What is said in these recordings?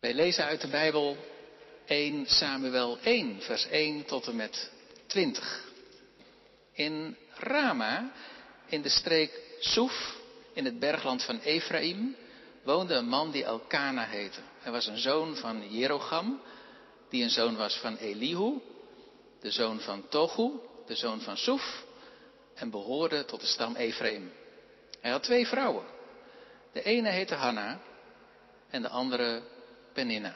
Wij lezen uit de Bijbel 1 Samuel 1, vers 1 tot en met 20. In Rama, in de streek Soef, in het bergland van Ephraim, woonde een man die Elkana heette. Hij was een zoon van Jerogam, die een zoon was van Elihu, de zoon van Tohu, de zoon van Soef, en behoorde tot de stam Ephraim. Hij had twee vrouwen. De ene heette Hanna en de andere Peninna.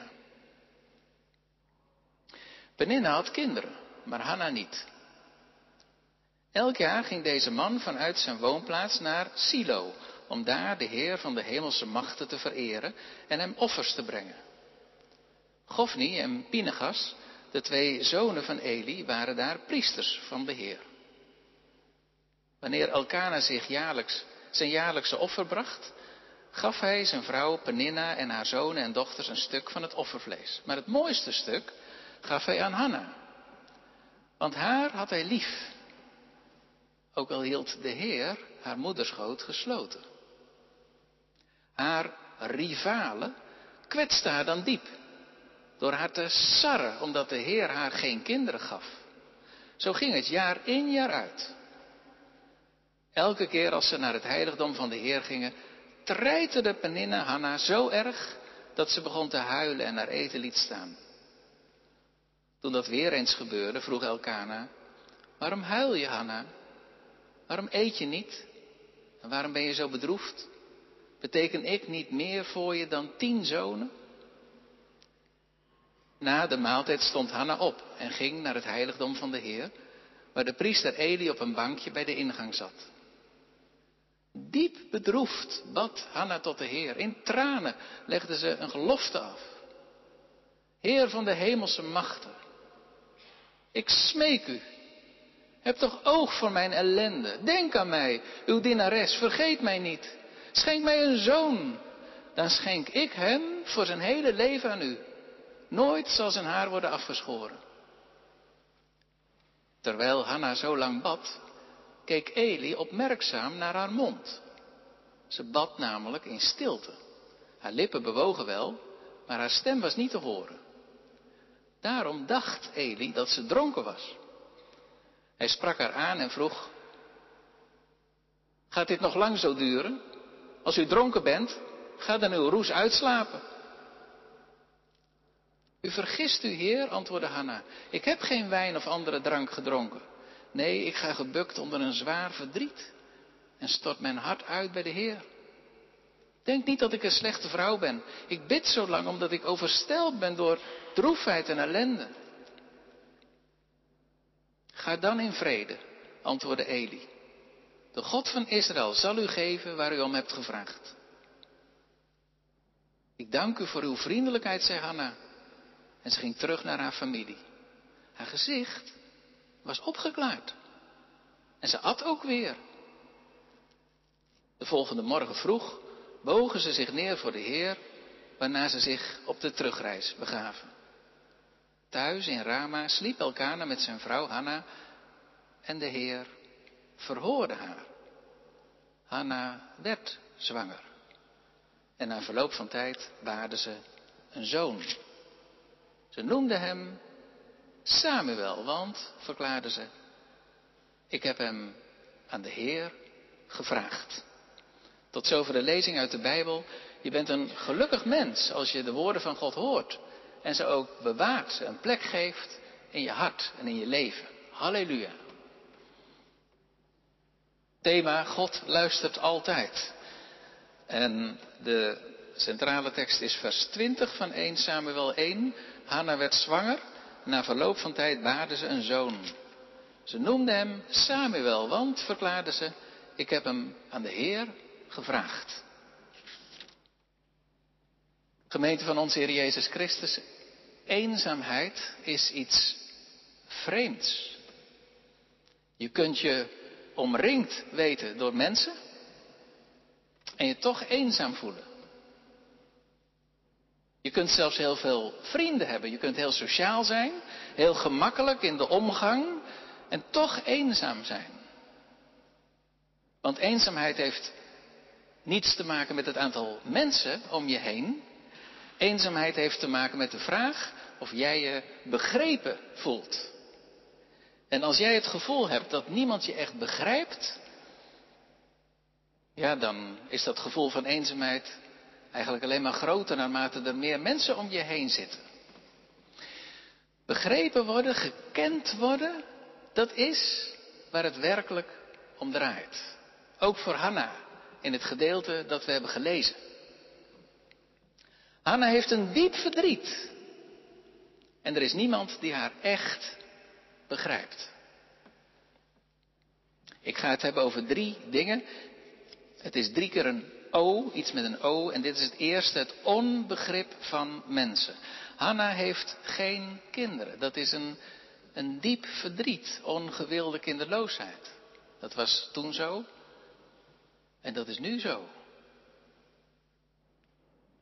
Peninna had kinderen, maar Hanna niet. Elk jaar ging deze man vanuit zijn woonplaats naar Silo, om daar de Heer van de hemelse machten te vereren en hem offers te brengen. Gofni en Pinegas, de twee zonen van Eli, waren daar priesters van de Heer. Wanneer Elkana zich jaarlijks, zijn jaarlijkse offer bracht, gaf hij zijn vrouw Peninna en haar zonen en dochters een stuk van het offervlees. Maar het mooiste stuk gaf hij aan Hanna. Want haar had hij lief. Ook al hield de Heer haar moederschoot gesloten. Haar rivale kwetste haar dan diep. Door haar te sarren, omdat de Heer haar geen kinderen gaf. Zo ging het jaar in jaar uit. Elke keer als ze naar het heiligdom van de Heer gingen, treiterde Peninna Hanna zo erg dat ze begon te huilen en haar eten liet staan. Toen dat weer eens gebeurde, vroeg Elkana, waarom huil je Hanna? Waarom eet je niet? En waarom ben je zo bedroefd? Beteken ik niet meer voor je dan tien zonen? Na de maaltijd stond Hanna op en ging naar het heiligdom van de Heer, waar de priester Eli op een bankje bij de ingang zat. Diep bedroefd bad Hanna tot de Heer. In tranen legde ze een gelofte af. Heer van de hemelse machten, ik smeek u, heb toch oog voor mijn ellende. Denk aan mij, uw dienares, vergeet mij niet. Schenk mij een zoon, dan schenk ik hem voor zijn hele leven aan u. Nooit zal zijn haar worden afgeschoren. Terwijl Hanna zo lang bad, keek Eli opmerkzaam naar haar mond. Ze bad namelijk in stilte. Haar lippen bewogen wel, maar haar stem was niet te horen. Daarom dacht Eli dat ze dronken was. Hij sprak haar aan en vroeg: Gaat dit nog lang zo duren? Als u dronken bent, ga dan uw roes uitslapen. U vergist u, Heer, antwoordde Hanna. Ik heb geen wijn of andere drank gedronken. Nee, ik ga gebukt onder een zwaar verdriet en stort mijn hart uit bij de Heer. Denk niet dat ik een slechte vrouw ben. Ik bid zo lang omdat ik oversteld ben door droefheid en ellende. Ga dan in vrede, antwoordde Eli. De God van Israël zal u geven waar u om hebt gevraagd. Ik dank u voor uw vriendelijkheid, zei Hanna. En ze ging terug naar haar familie. Haar gezicht was opgeklaard. En ze at ook weer. De volgende morgen vroeg bogen ze zich neer voor de Heer, waarna ze zich op de terugreis begaven. Thuis in Rama sliep Elkana met zijn vrouw Hanna en de Heer verhoorde haar. Hanna werd zwanger. En na verloop van tijd baarde ze een zoon. Ze noemde hem Samuel, want, verklaarde ze, ik heb hem aan de Heer gevraagd. Tot zover de lezing uit de Bijbel. Je bent een gelukkig mens als je de woorden van God hoort en ze ook bewaart, een plek geeft in je hart en in je leven. Halleluja. Thema God luistert altijd. En de centrale tekst is vers 20 van 1 Samuel 1. Hanna werd zwanger. Na verloop van tijd baarde ze een zoon. Ze noemde hem Samuel, want, verklaarde ze, ik heb hem aan de Heer gevraagd. Gemeente van onze Heer Jezus Christus, eenzaamheid is iets vreemds. Je kunt je omringd weten door mensen en je toch eenzaam voelen. Je kunt zelfs heel veel vrienden hebben. Je kunt heel sociaal zijn, heel gemakkelijk in de omgang en toch eenzaam zijn. Want eenzaamheid heeft niets te maken met het aantal mensen om je heen, Eenzaamheid heeft te maken met de vraag of jij je begrepen voelt. En als jij het gevoel hebt dat niemand je echt begrijpt, ja, dan is dat gevoel van eenzaamheid eigenlijk alleen maar groter naarmate er meer mensen om je heen zitten. Begrepen worden, gekend worden, dat is waar het werkelijk om draait. Ook voor Hanna in het gedeelte dat we hebben gelezen. Hanna heeft een diep verdriet. En er is niemand die haar echt begrijpt. Ik ga het hebben over drie dingen. Het is drie keer een O, iets met een O. En dit is het eerste, het onbegrip van mensen. Hanna heeft geen kinderen. Dat is een, een diep verdriet, ongewilde kinderloosheid. Dat was toen zo. En dat is nu zo.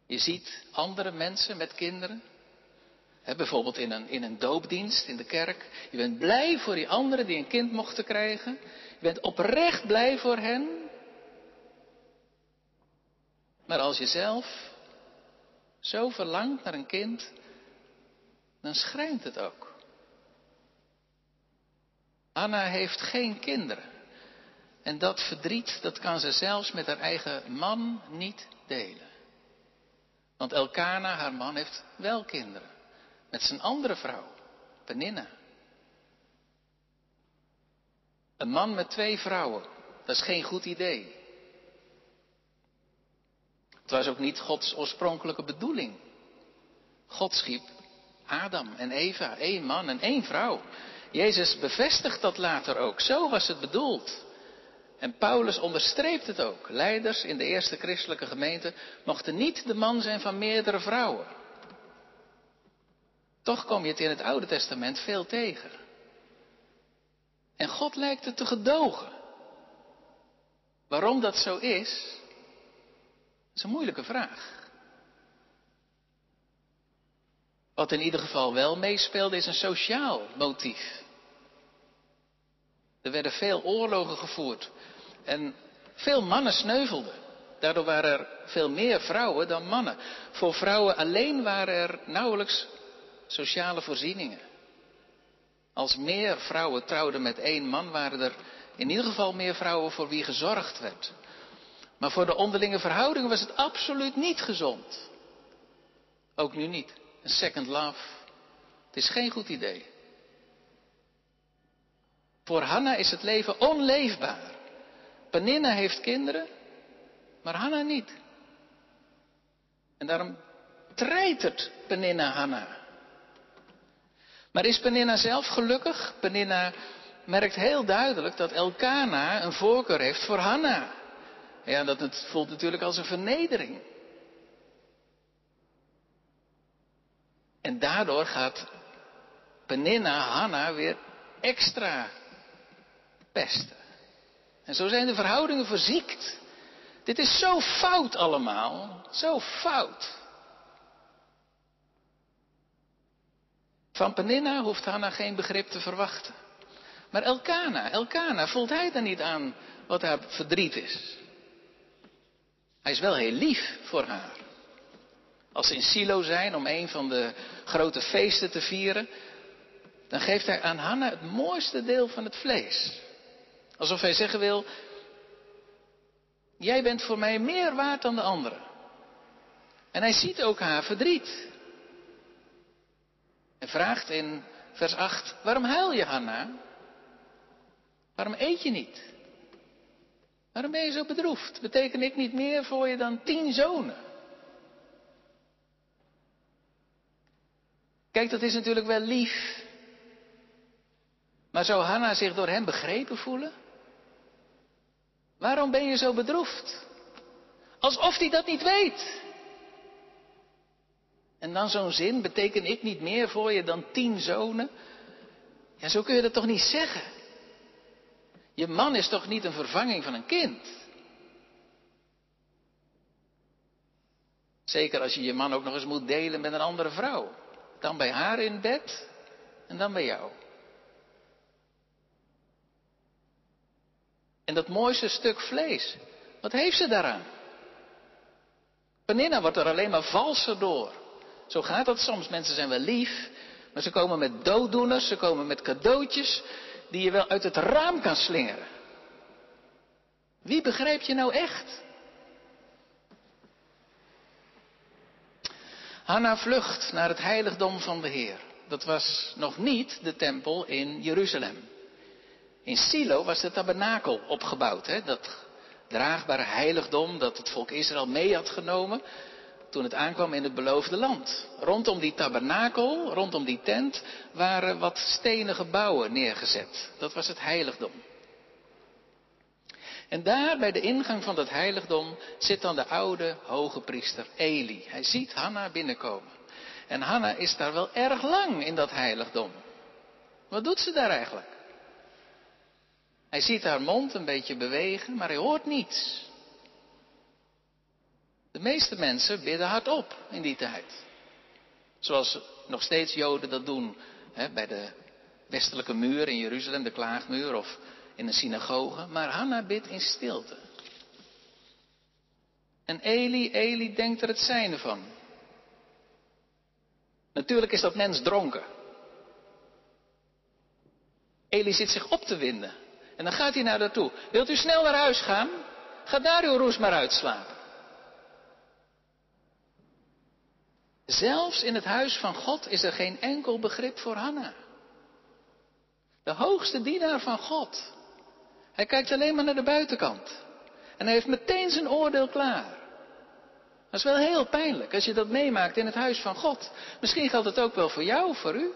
Je ziet andere mensen met kinderen. bijvoorbeeld in een, in een doopdienst in de kerk. Je bent blij voor die anderen die een kind mochten krijgen. Je bent oprecht blij voor hen. Maar als je zelf zo verlangt naar een kind, dan schrijnt het ook. Anna heeft geen kinderen. En dat verdriet, dat kan ze zelfs met haar eigen man niet delen. Want Elkana, haar man, heeft wel kinderen. Met zijn andere vrouw, Peninna. Een man met twee vrouwen, dat is geen goed idee. Het was ook niet Gods oorspronkelijke bedoeling. God schiep Adam en Eva, één man en één vrouw. Jezus bevestigt dat later ook. Zo was het bedoeld. En Paulus onderstreept het ook. Leiders in de eerste christelijke gemeente mochten niet de man zijn van meerdere vrouwen. Toch kom je het in het Oude Testament veel tegen. En God lijkt het te gedogen. Waarom dat zo is, is een moeilijke vraag. Wat in ieder geval wel meespeelde is een sociaal motief. Er werden veel oorlogen gevoerd en veel mannen sneuvelden. Daardoor waren er veel meer vrouwen dan mannen. Voor vrouwen alleen waren er nauwelijks sociale voorzieningen. Als meer vrouwen trouwden met één man, waren er in ieder geval meer vrouwen voor wie gezorgd werd. Maar voor de onderlinge verhoudingen was het absoluut niet gezond. Ook nu niet. Een second love. Het is geen goed idee. Voor Hanna is het leven onleefbaar. Peninna heeft kinderen, maar Hanna niet. En daarom treitert Peninna Hanna. Maar is Peninna zelf gelukkig? Peninna merkt heel duidelijk dat Elkana een voorkeur heeft voor Hanna. Ja, dat het voelt natuurlijk als een vernedering. En daardoor gaat Peninna Hanna weer extra pesten. En zo zijn de verhoudingen verziekt. Dit is zo fout allemaal. Zo fout. Van Peninna hoeft Hanna geen begrip te verwachten. Maar Elkana, Elkana, voelt hij dan niet aan wat haar verdriet is? Hij is wel heel lief voor haar. Als ze in Silo zijn om een van de grote feesten te vieren, dan geeft hij aan Hanna het mooiste deel van het vlees. Alsof hij zeggen wil, jij bent voor mij meer waard dan de anderen. En hij ziet ook haar verdriet. En vraagt in vers 8, waarom huil je Hanna? Waarom eet je niet? Waarom ben je zo bedroefd? Beteken ik niet meer voor je dan tien zonen? Kijk, dat is natuurlijk wel lief. Maar zou Hanna zich door hem begrepen voelen? Waarom ben je zo bedroefd? Alsof hij dat niet weet. En dan zo'n zin, beteken ik niet meer voor je dan tien zonen? Ja, zo kun je dat toch niet zeggen? Je man is toch niet een vervanging van een kind? Zeker als je je man ook nog eens moet delen met een andere vrouw. Dan bij haar in bed en dan bij jou. En dat mooiste stuk vlees, wat heeft ze daaraan? Peninna wordt er alleen maar valser door. Zo gaat dat soms. Mensen zijn wel lief, maar ze komen met dooddoeners, ze komen met cadeautjes die je wel uit het raam kan slingeren. Wie begrijpt je nou echt? Hanna vlucht naar het heiligdom van de Heer. Dat was nog niet de tempel in Jeruzalem. In Silo was de tabernakel opgebouwd. Hè? Dat draagbare heiligdom dat het volk Israël mee had genomen toen het aankwam in het beloofde land. Rondom die tabernakel, rondom die tent, waren wat stenen gebouwen neergezet. Dat was het heiligdom. En daar bij de ingang van dat heiligdom zit dan de oude hoge priester Eli. Hij ziet Hanna binnenkomen. En Hanna is daar wel erg lang in dat heiligdom. Wat doet ze daar eigenlijk? Hij ziet haar mond een beetje bewegen, maar hij hoort niets. De meeste mensen bidden hardop in die tijd. Zoals nog steeds Joden dat doen hè, bij de westelijke muur in Jeruzalem, de klaagmuur of in een synagoge. Maar Hanna bidt in stilte. En Eli, Eli denkt er het zijne van. Natuurlijk is dat mens dronken. Eli zit zich op te winden. En dan gaat hij naar daartoe. Wilt u snel naar huis gaan? Ga daar uw roes maar uitslapen. Zelfs in het huis van God is er geen enkel begrip voor Hanna. De hoogste dienaar van God. Hij kijkt alleen maar naar de buitenkant. En hij heeft meteen zijn oordeel klaar. Dat is wel heel pijnlijk als je dat meemaakt in het huis van God. Misschien geldt het ook wel voor jou, voor u.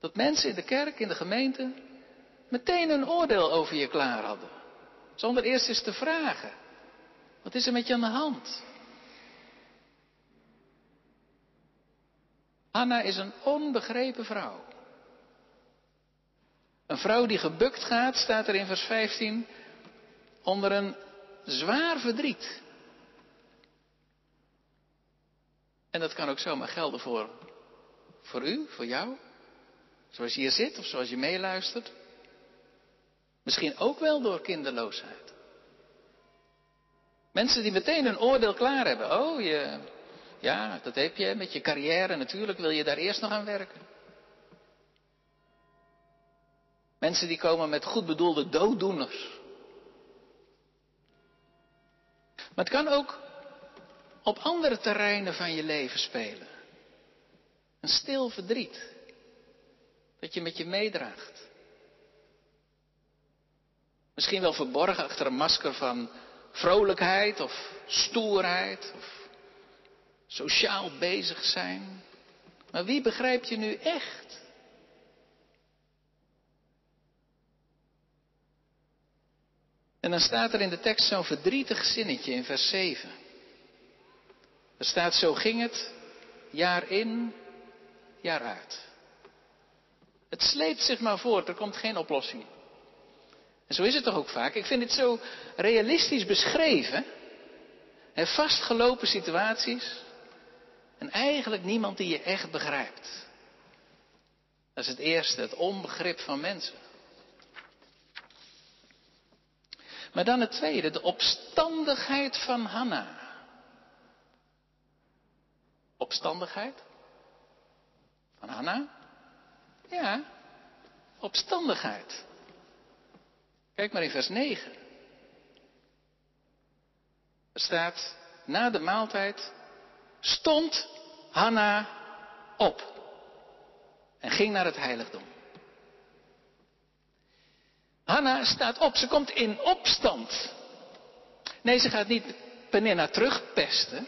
Dat mensen in de kerk, in de gemeente, meteen een oordeel over je klaar hadden. Zonder eerst eens te vragen. Wat is er met je aan de hand? Anna is een onbegrepen vrouw. Een vrouw die gebukt gaat, staat er in vers 15, onder een zwaar verdriet. En dat kan ook zomaar gelden voor, voor u, voor jou. Zoals je hier zit of zoals je meeluistert. Misschien ook wel door kinderloosheid. Mensen die meteen een oordeel klaar hebben. Oh, je, ja, dat heb je met je carrière. Natuurlijk wil je daar eerst nog aan werken. Mensen die komen met goed bedoelde dooddoeners. Maar het kan ook op andere terreinen van je leven spelen. Een stil verdriet. Dat je met je meedraagt. Misschien wel verborgen achter een masker van vrolijkheid of stoerheid of sociaal bezig zijn. Maar wie begrijpt je nu echt? En dan staat er in de tekst zo'n verdrietig zinnetje in vers 7. Er staat, zo ging het, jaar in, jaar uit. Het sleept zich maar voort, er komt geen oplossing. En zo is het toch ook vaak. Ik vind het zo realistisch beschreven. En vastgelopen situaties. En eigenlijk niemand die je echt begrijpt. Dat is het eerste, het onbegrip van mensen. Maar dan het tweede, de opstandigheid van Hanna. Opstandigheid? Van Hanna? Ja, opstandigheid. Kijk maar in vers 9. Er staat, na de maaltijd stond Hanna op en ging naar het heiligdom. Hanna staat op, ze komt in opstand. Nee, ze gaat niet Penina terugpesten.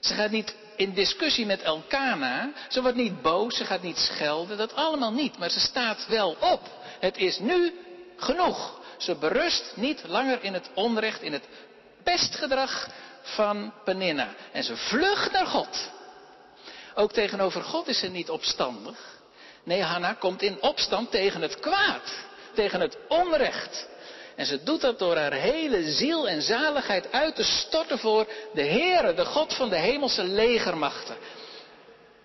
Ze gaat niet in discussie met Elkana. Ze wordt niet boos, ze gaat niet schelden, dat allemaal niet. Maar ze staat wel op. Het is nu genoeg. Ze berust niet langer in het onrecht, in het pestgedrag van Penina. En ze vlucht naar God. Ook tegenover God is ze niet opstandig. Nee, Hanna komt in opstand tegen het kwaad, tegen het onrecht. En ze doet dat door haar hele ziel en zaligheid uit te storten voor de Heere, de God van de hemelse legermachten.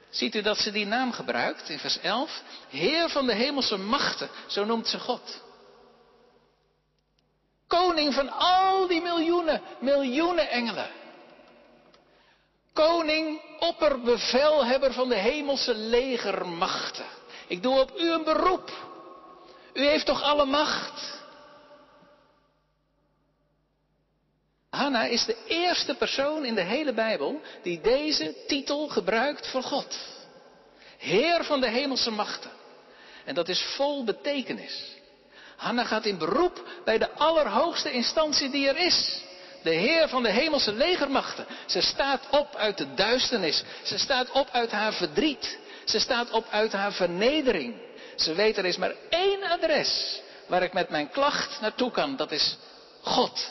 Ziet u dat ze die naam gebruikt in vers 11? Heer van de hemelse machten, zo noemt ze God. Koning van al die miljoenen, miljoenen engelen. Koning, opperbevelhebber van de hemelse legermachten. Ik doe op u een beroep. U heeft toch alle macht? Hanna is de eerste persoon in de hele Bijbel die deze titel gebruikt voor God. Heer van de hemelse machten. En dat is vol betekenis. Hanna gaat in beroep bij de allerhoogste instantie die er is. De Heer van de hemelse legermachten. Ze staat op uit de duisternis. Ze staat op uit haar verdriet. Ze staat op uit haar vernedering. Ze weet er is maar één adres waar ik met mijn klacht naartoe kan. Dat is God.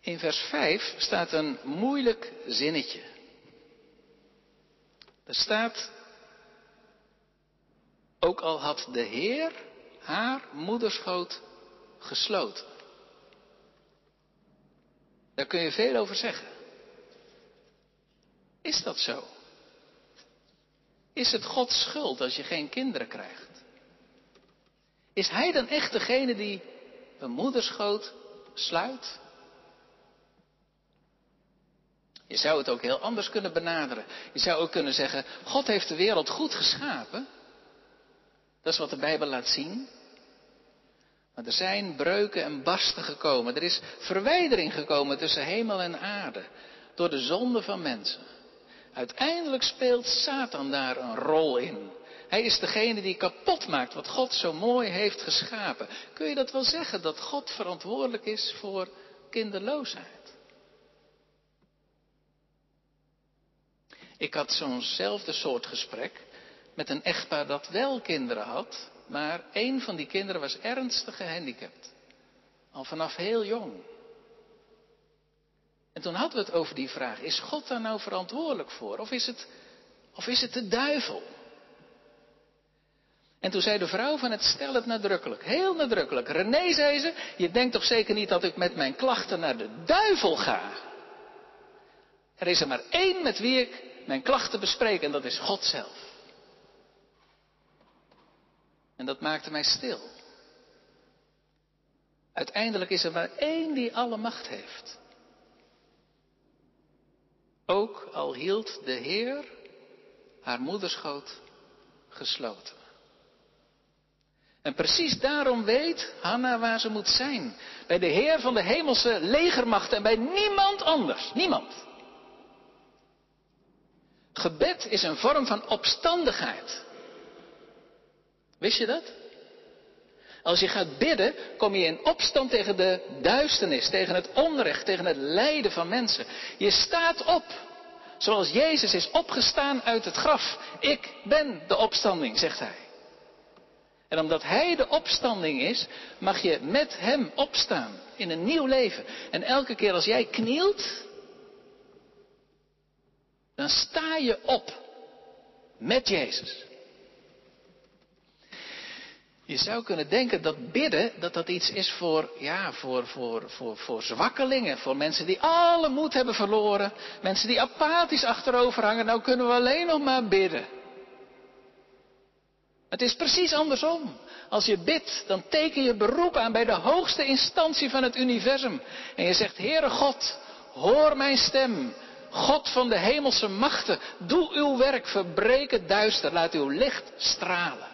In vers 5 staat een moeilijk zinnetje. Er staat, ook al had de Heer haar moederschoot gesloten. Daar kun je veel over zeggen. Is dat zo? Is het Gods schuld als je geen kinderen krijgt? Is Hij dan echt degene die een moederschoot sluit? Je zou het ook heel anders kunnen benaderen. Je zou ook kunnen zeggen, God heeft de wereld goed geschapen. Dat is wat de Bijbel laat zien. Maar er zijn breuken en barsten gekomen. Er is verwijdering gekomen tussen hemel en aarde. Door de zonde van mensen. Uiteindelijk speelt Satan daar een rol in. Hij is degene die kapot maakt wat God zo mooi heeft geschapen. Kun je dat wel zeggen, dat God verantwoordelijk is voor kinderloosheid? Ik had zo'nzelfde soort gesprek met een echtpaar dat wel kinderen had, maar een van die kinderen was ernstig gehandicapt. Al vanaf heel jong. En toen hadden we het over die vraag, is God daar nou verantwoordelijk voor? Of is het, of is het de duivel? En toen zei de vrouw van het stel het nadrukkelijk, heel nadrukkelijk. René zei ze, je denkt toch zeker niet dat ik met mijn klachten naar de duivel ga? Er is er maar één met wie ik mijn klachten bespreek en dat is God zelf. En dat maakte mij stil. Uiteindelijk is er maar één die alle macht heeft. Ook al hield de Heer haar moederschoot gesloten. En precies daarom weet Hanna waar ze moet zijn. Bij de Heer van de hemelse legermacht en bij niemand anders. Niemand. Gebed is een vorm van opstandigheid. Wist je dat? Als je gaat bidden, kom je in opstand tegen de duisternis, tegen het onrecht, tegen het lijden van mensen. Je staat op, zoals Jezus is opgestaan uit het graf. Ik ben de opstanding, zegt hij. En omdat Hij de opstanding is, mag je met Hem opstaan in een nieuw leven. En elke keer als jij knielt, dan sta je op met Jezus. Je zou kunnen denken dat bidden, dat dat iets is voor, ja, voor, voor, voor, voor zwakkelingen, voor mensen die alle moed hebben verloren, mensen die apathisch achterover hangen, nou kunnen we alleen nog maar bidden. Het is precies andersom. Als je bidt, dan teken je beroep aan bij de hoogste instantie van het universum. En je zegt, Heere God, hoor mijn stem. God van de hemelse machten, doe uw werk, verbreek het duister, laat uw licht stralen.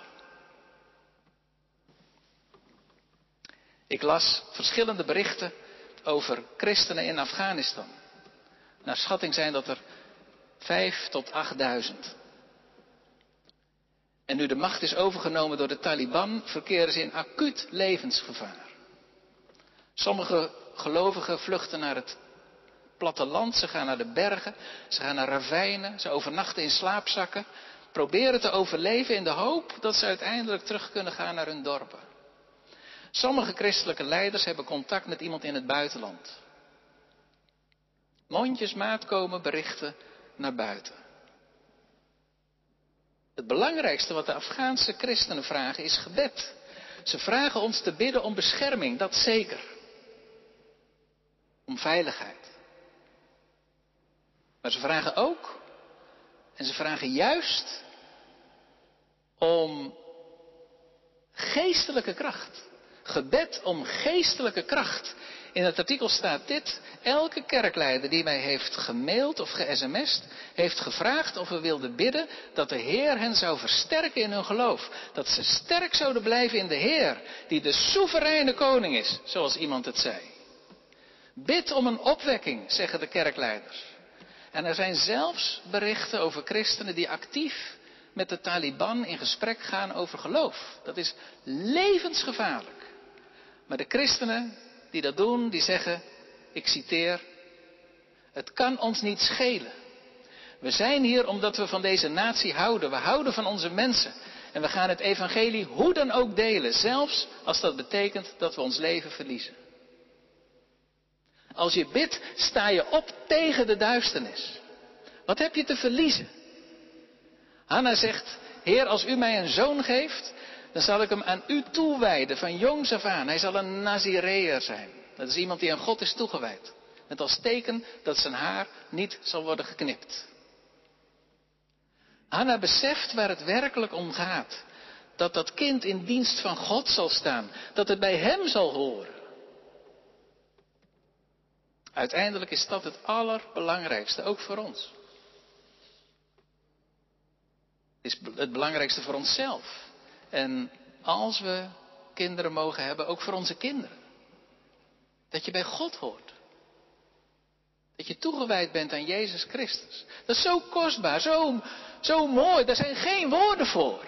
Ik las verschillende berichten over christenen in Afghanistan. Naar schatting zijn dat er vijf tot achtduizend. En nu de macht is overgenomen door de Taliban, verkeren ze in acuut levensgevaar. Sommige gelovigen vluchten naar het platteland, ze gaan naar de bergen, ze gaan naar ravijnen, ze overnachten in slaapzakken, proberen te overleven in de hoop dat ze uiteindelijk terug kunnen gaan naar hun dorpen. Sommige christelijke leiders hebben contact met iemand in het buitenland. Mondjesmaat komen berichten naar buiten. Het belangrijkste wat de Afghaanse christenen vragen is gebed. Ze vragen ons te bidden om bescherming, dat zeker. Om veiligheid. Maar ze vragen ook, en ze vragen juist, om geestelijke kracht. Gebed om geestelijke kracht. In het artikel staat dit. Elke kerkleider die mij heeft gemaild of ge-sms'd, heeft gevraagd of we wilden bidden dat de Heer hen zou versterken in hun geloof. Dat ze sterk zouden blijven in de Heer, die de soevereine koning is, zoals iemand het zei. Bid om een opwekking, zeggen de kerkleiders. En er zijn zelfs berichten over christenen die actief met de Taliban in gesprek gaan over geloof. Dat is levensgevaarlijk. Maar de christenen die dat doen, die zeggen, ik citeer, het kan ons niet schelen. We zijn hier omdat we van deze natie houden. We houden van onze mensen. En we gaan het evangelie hoe dan ook delen, zelfs als dat betekent dat we ons leven verliezen. Als je bidt, sta je op tegen de duisternis. Wat heb je te verliezen? Hanna zegt, Heer, als u mij een zoon geeft, dan zal ik hem aan u toewijden van jongs af aan. Hij zal een Nazireër zijn. Dat is iemand die aan God is toegewijd. Met als teken dat zijn haar niet zal worden geknipt. Hanna beseft waar het werkelijk om gaat. Dat dat kind in dienst van God zal staan. Dat het bij hem zal horen. Uiteindelijk is dat het allerbelangrijkste, ook voor ons. Het is het belangrijkste voor onszelf. En als we kinderen mogen hebben, ook voor onze kinderen. Dat je bij God hoort. Dat je toegewijd bent aan Jezus Christus. Dat is zo kostbaar, zo, zo mooi. Daar zijn geen woorden voor.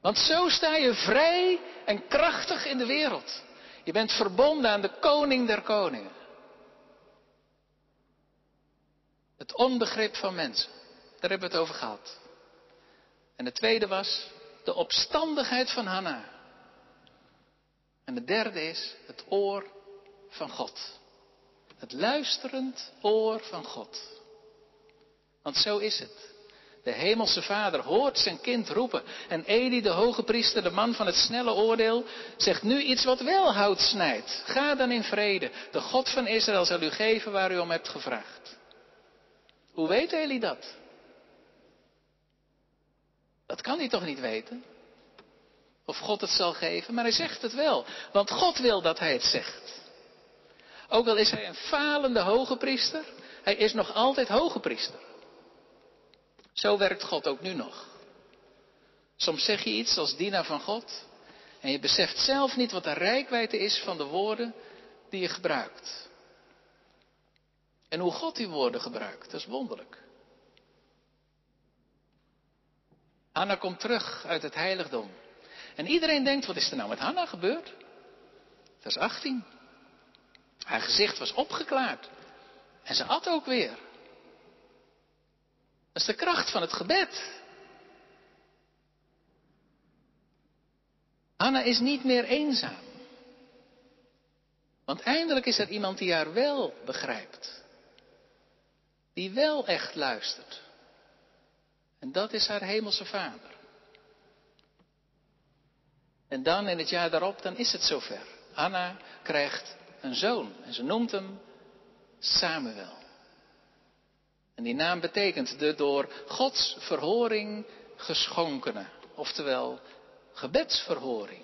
Want zo sta je vrij en krachtig in de wereld. Je bent verbonden aan de koning der koningen. Het onbegrip van mensen. Daar hebben we het over gehad. En de tweede was de opstandigheid van Hanna. En de derde is het oor van God. Het luisterend oor van God. Want zo is het. De hemelse vader hoort zijn kind roepen. En Eli, de hoge priester, de man van het snelle oordeel, zegt nu iets wat wel hout snijdt. Ga dan in vrede. De God van Israël zal u geven waar u om hebt gevraagd. Hoe weet Eli dat? Dat kan hij toch niet weten? Of God het zal geven, maar hij zegt het wel. Want God wil dat hij het zegt. Ook al is hij een falende hoge priester, hij is nog altijd hoge priester. Zo werkt God ook nu nog. Soms zeg je iets als dienaar van God en je beseft zelf niet wat de rijkwijde is van de woorden die je gebruikt. En hoe God die woorden gebruikt, dat is wonderlijk. Hanna komt terug uit het heiligdom. En iedereen denkt, wat is er nou met Hanna gebeurd? Vers 18. Haar gezicht was opgeklaard. En ze at ook weer. Dat is de kracht van het gebed. Hanna is niet meer eenzaam. Want eindelijk is er iemand die haar wel begrijpt. Die wel echt luistert. En dat is haar hemelse vader. En dan in het jaar daarop, dan is het zover. Anna krijgt een zoon en ze noemt hem Samuel. En die naam betekent de door Gods verhoring geschonkene, oftewel gebedsverhoring.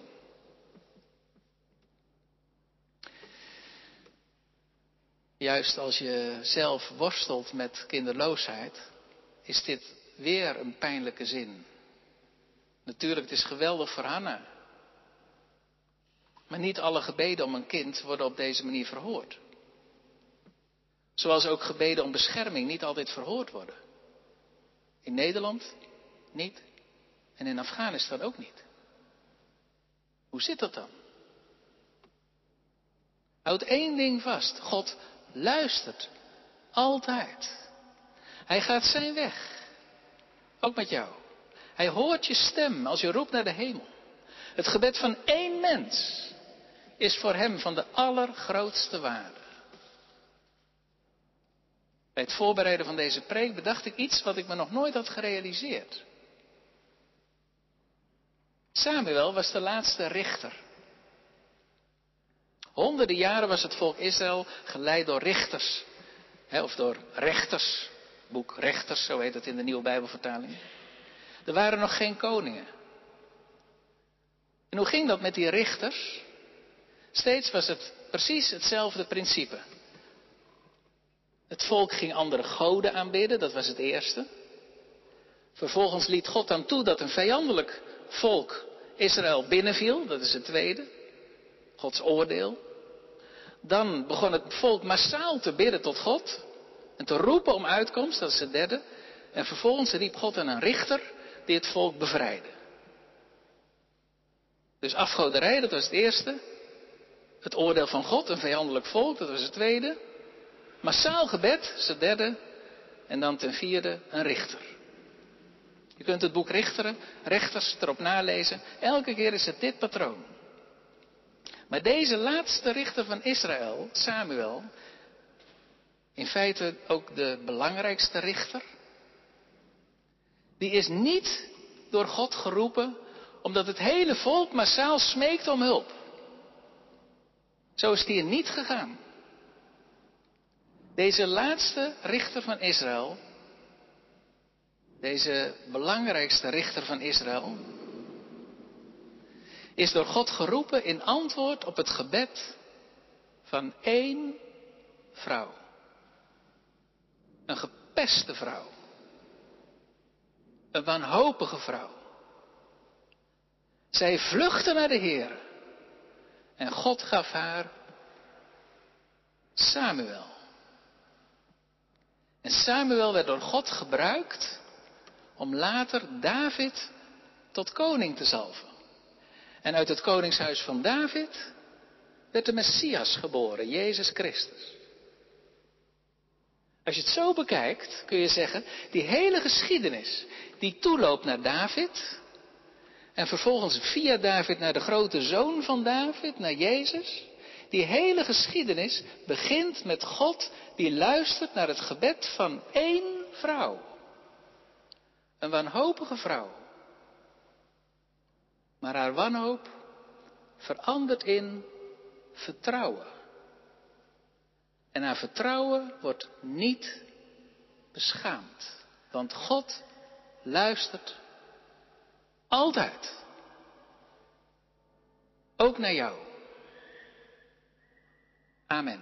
Juist als je zelf worstelt met kinderloosheid, is dit weer een pijnlijke zin. Natuurlijk, het is geweldig voor Hanna. Maar niet alle gebeden om een kind worden op deze manier verhoord. Zoals ook gebeden om bescherming niet altijd verhoord worden. In Nederland niet en in Afghanistan ook niet. Hoe zit dat dan? Houd één ding vast. God luistert altijd. Hij gaat zijn weg. Ook met jou. Hij hoort je stem als je roept naar de hemel. Het gebed van één mens is voor hem van de allergrootste waarde. Bij het voorbereiden van deze preek bedacht ik iets wat ik me nog nooit had gerealiseerd. Samuel was de laatste richter. Honderden jaren was het volk Israël geleid door richters. Of door rechters. Boek Rechters, zo heet het in de nieuwe Bijbelvertaling. Er waren nog geen koningen. En hoe ging dat met die richters? Steeds was het precies hetzelfde principe. Het volk ging andere goden aanbidden, dat was het eerste. Vervolgens liet God dan toe dat een vijandelijk volk Israël binnenviel, dat is het tweede. Gods oordeel. Dan begon het volk massaal te bidden tot God en te roepen om uitkomst, dat is het derde. En vervolgens riep God aan een richter die het volk bevrijdde. Dus afgoderij, dat was het eerste. Het oordeel van God, een vijandelijk volk, dat was het tweede. Massaal gebed, is derde. En dan ten vierde een richter. Je kunt het boek Richteren, rechters erop nalezen. Elke keer is het dit patroon. Maar deze laatste richter van Israël, Samuel, in feite ook de belangrijkste richter, die is niet door God geroepen omdat het hele volk massaal smeekt om hulp. Zo is die niet gegaan. Deze laatste richter van Israël, deze belangrijkste richter van Israël, is door God geroepen in antwoord op het gebed van één vrouw. Een gepeste vrouw. Een wanhopige vrouw. Zij vluchtte naar de Heer. En God gaf haar Samuel. En Samuel werd door God gebruikt om later David tot koning te zalven. En uit het koningshuis van David werd de Messias geboren, Jezus Christus. Als je het zo bekijkt, kun je zeggen, die hele geschiedenis die toeloopt naar David, en vervolgens via David naar de grote zoon van David, naar Jezus, die hele geschiedenis begint met God die luistert naar het gebed van één vrouw. Een wanhopige vrouw. Maar haar wanhoop verandert in vertrouwen. En haar vertrouwen wordt niet beschaamd. Want God luistert altijd. Ook naar jou. Amen.